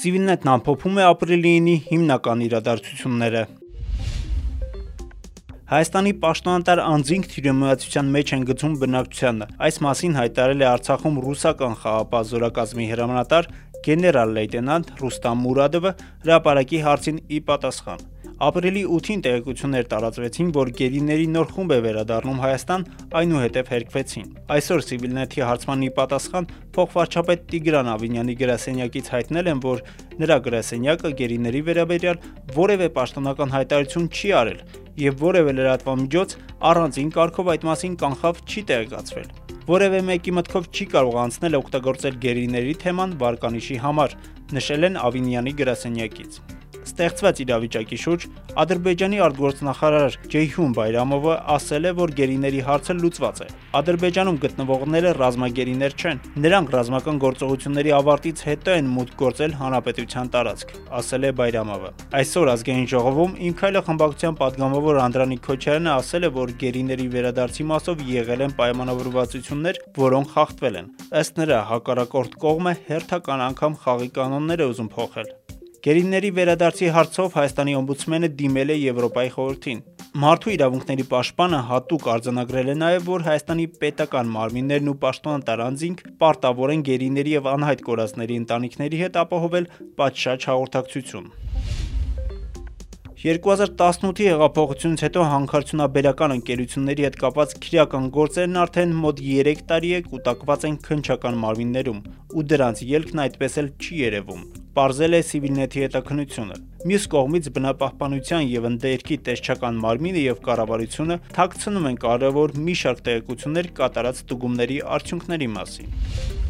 Civilnet-ն ամփոփում է ապրիլի 9-ի հիմնական իրադարձությունները։ Հայաստանի պաշտոնատար անձինք թյուրիմացության մեջ են գցում բնակչությանը։ Այս մասին հայտարարել է Արցախում ռուսական խաղապահ զորակազմի հրամանատար գեներալ-լեյտենանտ Ռուստամ Մուրադովը հրապարակի հարցին ի պատասխան։ Ապրիլի 8-ին տեղեկություններ տարածվեցին, որ գերիների նոր խումբ է վերադառնում Հայաստան, այնուհետև հերկվեցին։ Այսօր Civilnet-ի հարցմանի պատասխան փոխվարչապետ Տիգրան Ավինյանի գրասենյակից հայտնել են, որ նրա գրասենյակը գերիների վերաբերյալ որևէ պաշտոնական հայտարարություն չի արել եւ որևէ լրատվամիջոց առանձին կարգով այդ մասին կանխավ չի տեղեկացվել։ Որևէ մեկի մտքով չի կարող անցնել օգտագործել գերիների թեման վարկանիշի համար, նշել են Ավինյանի գրասենյակից ստեղծված իրավիճակի շուրջ Ադրբեջանի արտգործնախարար Ջեյհուն Բայրամովը ասել է, որ գերիների հարցը լուծված է։ Ադրբեջանում գտնվողները ռազմագերիներ չեն։ Նրանք ռազմական գործողությունների ավարտից հետո են մուտք գործել հանրապետության տարածք, ասել է Բայրամովը։ Այսօր ազգային ժողովում Ինքայլը խմբակցության падգամավոր Անդրանիկ Քոչարյանը ասել է, որ գերիների վերադարձի մասով եղել են պայմանավորվածություններ, որոնք խախտվել են։ Ըստ նրա, հակառակորդ կողմը հերթական անգամ խաղի կանոնները ուզում փոխել։ Գերիների վերադարձի հարցով Հայաստանի օմբուդսմենը դիմել է Եվրոպայի խորհրդին։ Մարդու իրավունքների պաշտպանը հատուկ արձանագրել է նաև, որ Հայաստանի պետական մարմիններն ու պաշտոնատար անձինք պարտավոր են գերիների եւ անհայտ կորածների ընտանիքների հետ ապահովել պատշաճ հաղորդակցություն։ 2018-ի հեղափոխությունից հետո հանքարդյունաբերական ընկերությունների հետ կապված քրեական գործերն արդեն մոտ 3 տարի է կուտակված են քնչական մարմիններում, ու դրանց ելքն այդպես էլ չի երևում պարզել է Civilnet-ի հետաքննությունը։ Մյուս կողմից բնապահպանության եւ ընդերքի տեսչական մարմինը եւ կառավարությունը թաքցնում են կարևոր մի շարք տեղեկություններ կատարած ստուգումների արդյունքների մասին։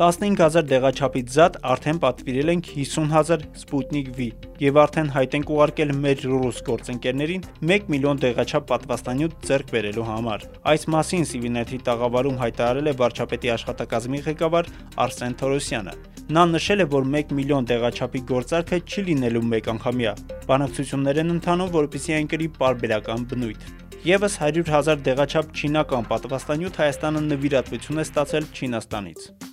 15000 դեղաչափից զատ արդեն պատվիրել ենք 50000 Sputnik V եւ արդեն հայտ ենք ուղարկել մեր ռուս գործընկերներին 1 միլիոն դեղաչափ պատվաստանյութ ձեռք բերելու համար։ Այս մասին Civilnet-ի տաղավարում հայտարարել է վարչապետի աշխատակազմի ղեկավար Արսեն Թորոսյանը։ Նա նշել է, որ 1 միլիոն տեղաչափի գործարքը չի լինելու մեկ անգամյա։ Բանակցություններ են ընթանում, որպեսզի այն կրի պարբերական բնույթ։ Եվս 100 հազար դեղաչափ չինական պատվաստանյութ Հայաստանը նվիրատվություն է ստացել Չինաստանից։